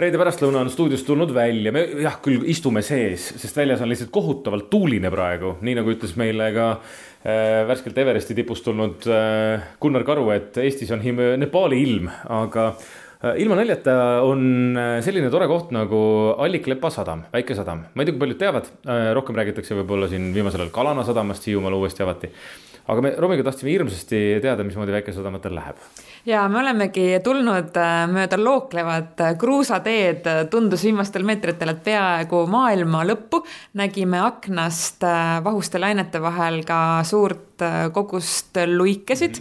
reede pärastlõuna on stuudiost tulnud välja, me jah, küll istume sees, sest väljas on lihtsalt kohutavalt tuuline praegu, nii nagu ütles meile ka äh, värskelt Everesti tipust tulnud äh, Gunnar Karu, et Eestis on Nepaali ilm, aga äh, ilma naljata on äh, selline tore koht nagu Alliklepa sadam, väike sadam. ma ei tea, kui paljud teavad äh,, rohkem räägitakse võib-olla siin viimasel ajal Kalana sadamast Hiiumaal uuesti avati. Aga me Romiga tahtsime hirmsasti teada, mismoodi väikesadamatel läheb ja me olemegi tulnud äh, mööda looklevat äh, kruusateed, tundus viimastel meetritel, et peaaegu maailma lõppu. nägime aknast äh, vahuste lainete vahel ka suurt kogust luikesid.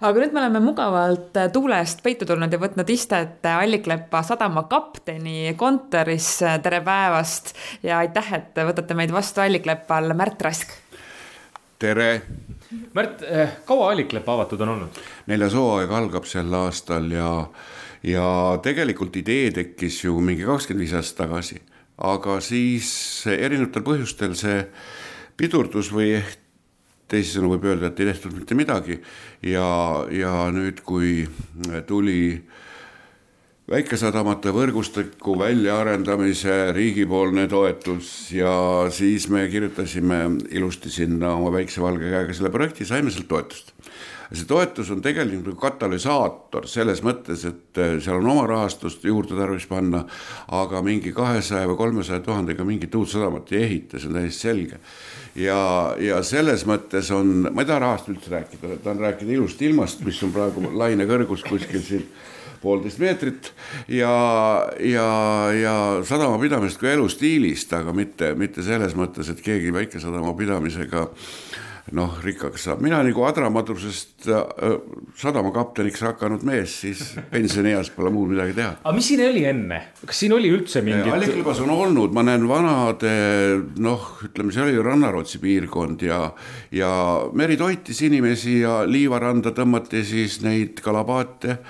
aga nüüd me oleme mugavalt tuule eest peitu tulnud ja võtnud istet Alliklepa sadama kapteni kontoris. tere päevast ja aitäh, et võtate meid vastu Alliklepal, Märt Rask. tere Märt, eh, kaua Alliklepp avatud on olnud? neljas hooaeg algab sel aastal ja, ja tegelikult idee tekkis ju mingi kakskümmend viis aastat tagasi. aga siis erinevatel põhjustel see pidurdus või teisisõnu võib öelda, et ei tehtud mitte midagi ja, ja nüüd, kui tuli äh, väikesadamate võrgustiku väljaarendamise riigipoolne toetus ja siis me kirjutasime ilusti sinna oma väikse valge käega selle projekti, saime sealt toetust. see toetus on tegelikult nagu katalüsaator selles mõttes, et äh, seal on oma rahastust juurde tarvis panna, aga mingi kahesaja või kolmesaja tuhandega mingit uut sadamat ei ehita, see on täiesti selge. ja, ja selles mõttes on, ma ei taha rahast üldse rääkida, tahan rääkida ilust ilmast, mis on praegu laine kõrgus kuskil siin poolteist meetrit ja, ja, ja sadamapidamist kui elustiilist, aga mitte, mitte selles mõttes, et keegi väikesadama pidamisega noh, rikkaks saab, mina nagu adramadrusest äh, sadamakapteniks hakanud mees, siis pensionieas pole muud midagi teha. aga mis siin oli enne, kas siin oli üldse mingit? Allikõlbas on olnud, ma näen vanade noh, ütleme, see oli ju Rannarootsi piirkond ja, ja meri toitis inimesi ja liivaranda tõmmati siis neid kalapaate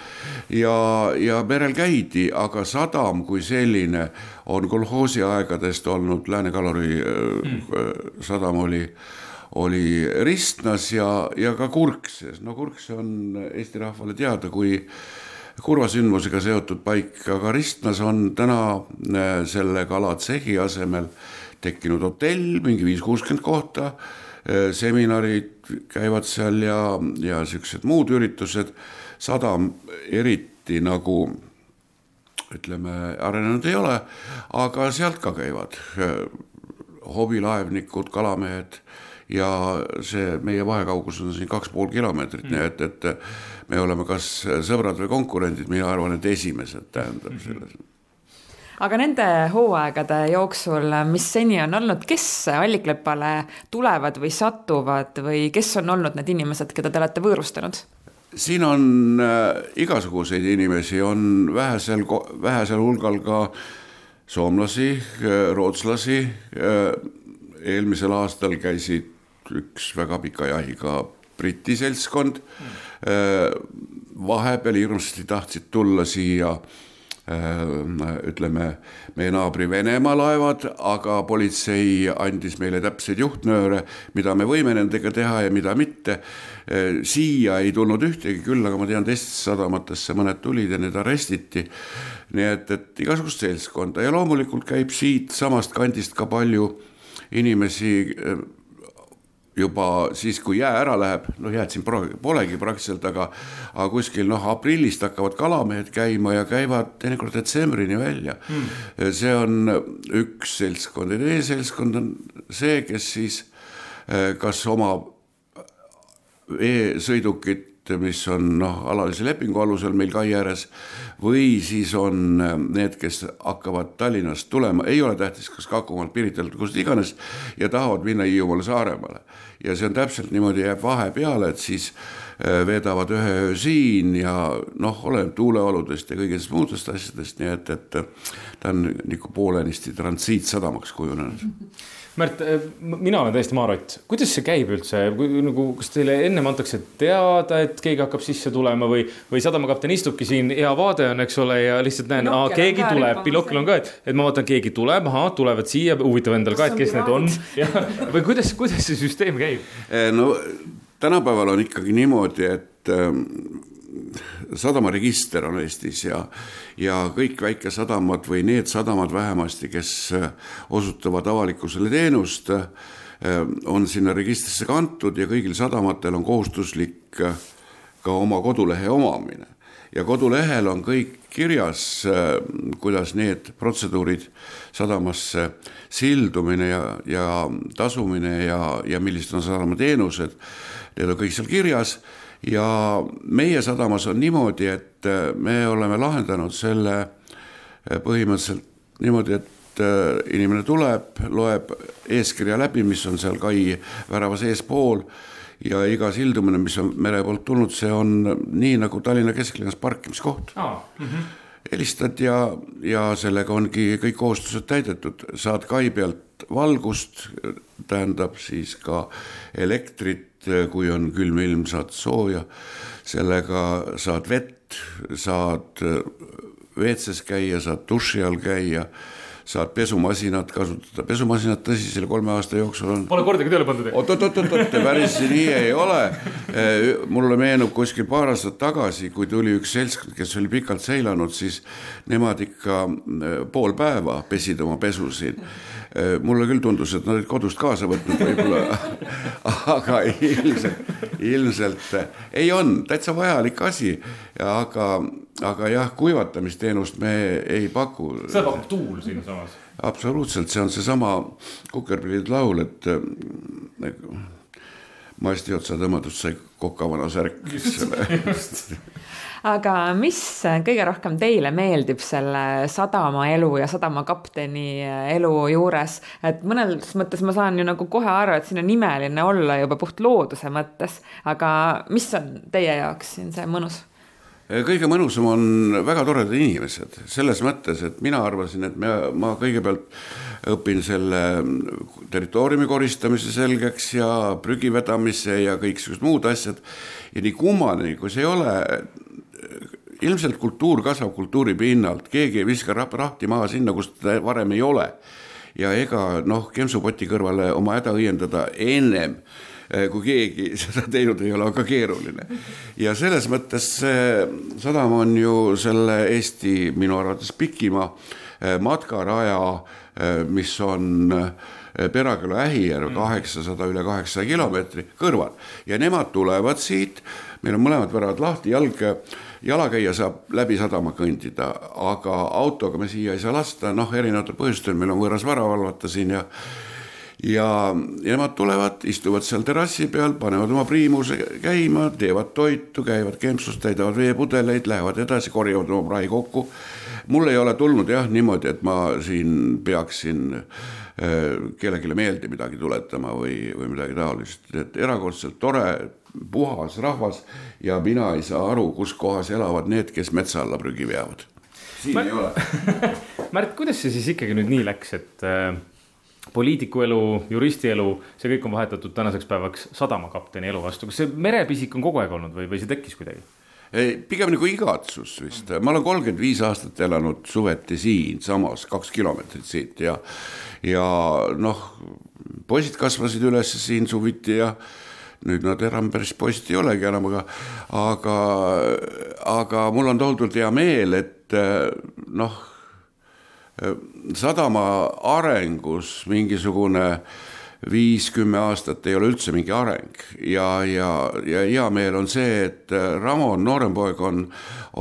ja, ja merel käidi, aga sadam kui selline on kolhoosi aegadest olnud, Lääne-Kaluri mm. sadam oli oli Ristnas ja, ja ka Kurkses, no Kurkse on Eesti rahvale teada kui kurva sündmusega seotud paik, aga Ristnas on täna äh, selle kalatsehi asemel tekkinud hotell, mingi viis-kuuskümmend kohta, äh, seminarid käivad seal ja, ja siuksed muud üritused, sadam eriti nagu ütleme, arenenud ei ole, aga sealt ka käivad äh, hobilaevnikud, kalamehed ja see meie vahekaugus on siin kaks pool kilomeetrit mm., nii et, et me oleme kas sõbrad või konkurendid, mina arvan, et esimesed tähendab mm -hmm. selles aga nende hooaegade jooksul, mis seni on olnud, kes Alliklepale tulevad või satuvad või kes on olnud need inimesed, keda te olete võõrustanud? siin on äh, igasuguseid inimesi, on vähesel, vähesel hulgal ka soomlasi, äh, rootslasi äh,. eelmisel aastal käisid üks väga pika jahiga Briti seltskond mm.. vahepeal hirmsasti tahtsid tulla siia äh, ütleme, meie naabri Venemaa laevad, aga politsei andis meile täpseid juhtnööre, mida me võime nendega teha ja mida mitte. Äh, siia ei tulnud ühtegi, küll aga ma tean, teistesse sadamatesse mõned tulid ja need arestiti. nii et, et igasugust seltskonda ja loomulikult käib siitsamast kandist ka palju inimesi juba siis, kui jää ära läheb, noh jääd siin polegi praktiliselt, aga aga kuskil noh, aprillist hakkavad kalamehed käima ja käivad teinekord detsembrini välja. Mm.. see on üks seltskond. Ja teine seltskond on see, kes siis eh, kas oma e-sõidukit mis on noh, alalise lepingu alusel meil kai ääres või siis on äh, need, kes hakkavad Tallinnast tulema, ei ole tähtis, kas Kakumaalt, Piritalt, kust iganes ja tahavad minna Hiiumaale, Saaremaale. ja see on täpselt niimoodi, jääb vahe peale, et siis äh, veedavad ühe öö siin ja noh, oleneb tuuleoludest ja kõigest muudest asjadest, nii et, et ta on nagu poolenisti transiitsadamaks kujunenud Märt, äh, mina olen täiesti maarott, kuidas see käib üldse, nagu kas teile ennem antakse teada, et keegi hakkab sisse tulema või, või sadamakapten istubki siin, hea vaade on, eks ole, ja lihtsalt näen, keegi tuleb, pilokil on ka, et, et ma vaatan, keegi tuleb, ahah, tulevad siia, huvitav endale ka, et kes need on. või kuidas, kuidas see süsteem käib? Eh, no tänapäeval on ikkagi niimoodi, et ähm, sadamaregister on Eestis ja, ja kõik väikesadamad või need sadamad vähemasti, kes osutavad avalikkusele teenust, on sinna registrisse kantud ja kõigil sadamatel on kohustuslik ka oma kodulehe omamine. Ja kodulehel on kõik kirjas, kuidas need protseduurid sadamasse sildumine ja, ja tasumine ja, ja millised on sadamateenused, need on kõik seal kirjas ja meie sadamas on niimoodi, et me oleme lahendanud selle põhimõtteliselt niimoodi, et inimene tuleb, loeb eeskirja läbi, mis on seal kai värava seespool ja iga sildumine, mis on mere poolt tulnud, see on nii nagu Tallinna kesklinnas parkimiskoht ah,. Mm -hmm. helistad ja, ja sellega ongi kõik kohustused täidetud, saad kai pealt valgust, tähendab siis ka elektrit, kui on külm ilm, saad sooja, sellega saad vett, saad WC-s käia, saad duši all käia saad pesumasinat kasutada, pesumasinat tõsi, selle kolme aasta jooksul on. Pole kordagi tööle pandud. oot-oot-oot-oot, päris nii ei ole. mulle meenub kuskil paar aastat tagasi, kui tuli üks seltskond, kes oli pikalt seilanud, siis nemad ikka eh, pool päeva pesid oma pesu siin eh, mulle küll tundus, et nad olid kodust kaasa võtnud võib-olla, aga ilmselt, ilmselt ei on täitsa vajalik asi, aga aga jah, kuivatamisteenust me ei paku. seda pakub tuul siinsamas. absoluutselt, see on seesama Kukerpillide laul, et äh, masti otsa tõmmatud sai kokavana särk. Aga mis kõige rohkem teile meeldib selle sadamaelu ja sadamakapteni elu juures, et mõnes mõttes ma saan ju nagu kohe aru, et siin on imeline olla juba puht looduse mõttes, aga mis on teie jaoks siin see mõnus? kõige mõnusam on väga toredad inimesed, selles mõttes, et mina arvasin, et me, ma kõigepealt õpin selle territooriumi koristamise selgeks ja prügi vedamise ja kõiksugused muud asjad. ja nii kummane, kui see ei ole, ilmselt kultuur kasvab kultuuri pinnalt, keegi ei viska rahti maha sinna, kus ta varem ei ole. ja ega noh, kempsupoti kõrvale oma häda õiendada ennem Eh, kui keegi seda teinud ei ole, on ka keeruline. ja selles mõttes see sadam on ju selle Eesti minu arvates pikima eh, matkaraja, eh, mis on Peraküla Ähijärv kaheksasada, üle kaheksasaja kilomeetri kõrval. Ja nemad tulevad siit, meil on mõlemad väravad lahti, jalg jalakäija saab läbi sadama kõndida, aga autoga me siia ei saa lasta, noh, erinevatel põhjustel, meil on võõras vara valvata siin ja ja, ja nemad tulevad, istuvad seal terrassi peal, panevad oma priimuse käima, teevad toitu, käivad kempsus, täidavad veepudeleid, lähevad edasi, korjavad oma prahi kokku. mul ei ole tulnud jah niimoodi, et ma siin peaksin äh, kellelegi meelde midagi tuletama või, või midagi taolist, et erakordselt tore, puhas rahvas ja mina ei saa aru, kus kohas elavad need, kes metsa alla prügi veavad. siin Märt... ei ole Märt, kuidas see siis ikkagi nüüd nii läks, et äh poliitiku elu, juristi elu, see kõik on vahetatud tänaseks päevaks sadamakapteni elu vastu, kas see merepisik on kogu aeg olnud või, või see tekkis kuidagi? Ei, pigem nagu igatsus vist, ma olen kolmkümmend viis aastat elanud suveti siinsamas, kaks kilomeetrit siit ja, ja noh, poisid kasvasid üles siin suviti ja nüüd nad enam päris poisid ei olegi enam, aga, aga, aga mul on tohutult hea meel, et noh sadama arengus mingisugune viis-kümme aastat ei ole üldse mingi areng ja, ja, ja hea meel on see, et Ramon, noorem poeg, on,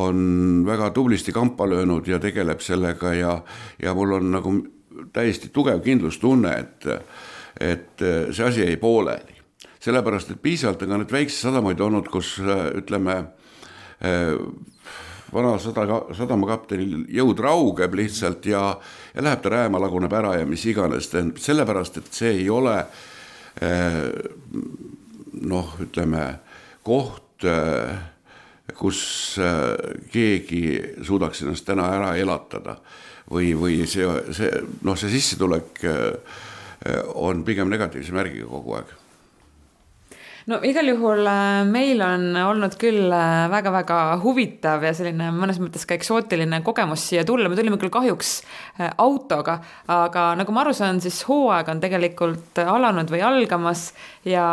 on väga tublisti kampa löönud ja tegeleb sellega ja, ja mul on nagu täiesti tugev kindlustunne, et, et see asi jäi pooleli. sellepärast, et piisavalt on ka neid väikseid sadamaid olnud, kus ütleme vana sada, sadamakaptenil jõud raugeb lihtsalt ja, ja läheb ta rääma, laguneb ära ja mis iganes, tähendab sellepärast, et see ei ole eh, noh, ütleme koht, eh, kus eh, keegi suudaks ennast täna ära elatada. Või, või see, see noh, see sissetulek on pigem negatiivse märgiga kogu aeg no igal juhul äh, meil on olnud küll väga-väga äh, huvitav ja selline mõnes mõttes ka eksootiline kogemus siia tulla, me tulime küll kahjuks äh, autoga, aga nagu ma aru saan, siis hooaeg on tegelikult alanud või algamas ja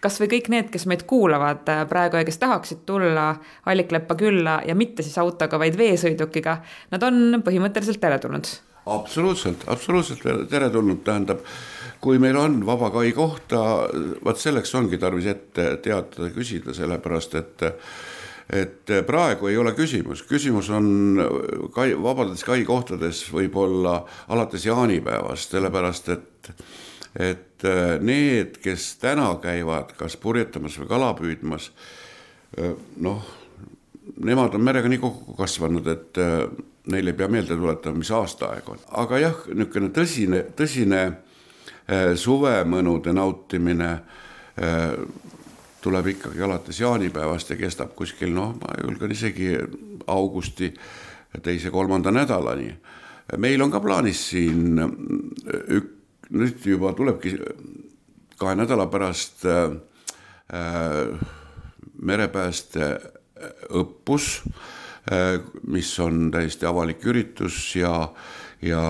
kasvõi kõik need, kes meid kuulavad praegu ja kes tahaksid tulla Allikleppa külla ja mitte siis autoga, vaid veesõidukiga, nad on põhimõtteliselt teretulnud. Absoluutselt, absoluutselt teretulnud, tähendab, kui meil on vaba kai kohta, vaat selleks ongi tarvis ette teatada, küsida, sellepärast et et praegu ei ole küsimus, küsimus on kai, vabades kai kohtades võib-olla alates jaanipäevast, sellepärast et et need, kes täna käivad kas purjetamas või kala püüdmas, noh, nemad on merega nii kokku kasvanud, et neile ei pea meelde tuletama, mis aastaaeg on, aga jah, niisugune tõsine, tõsine suvemõnude nautimine äh, tuleb ikkagi alates jaanipäevast ja kestab kuskil noh, ma julgen isegi augusti teise-kolmanda nädalani. meil on ka plaanis siin ük-, nüüd juba tulebki kahe nädala pärast äh, merepääste õppus Äh, mis on täiesti avalik üritus ja, ja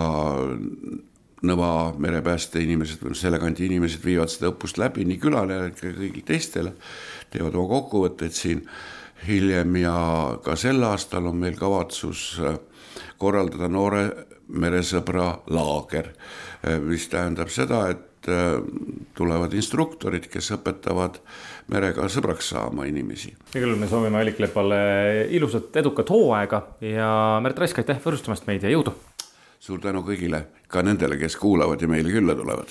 Nõva merepääste inimesed või selle kandi inimesed viivad seda õppust läbi nii külale kui kõigile teistele, teevad oma kokkuvõtteid siin hiljem ja ka sel aastal on meil kavatsus äh, korraldada noore meresõbra laager, äh, mis tähendab seda, et tulevad instruktorid, kes õpetavad merega sõbraks saama inimesi. ja küll me soovime Alliklepale ilusat edukat hooaega ja Märt Rask, aitäh võõrustamast meid ja jõudu! Suur tänu kõigile, ka nendele, kes kuulavad ja meile külla tulevad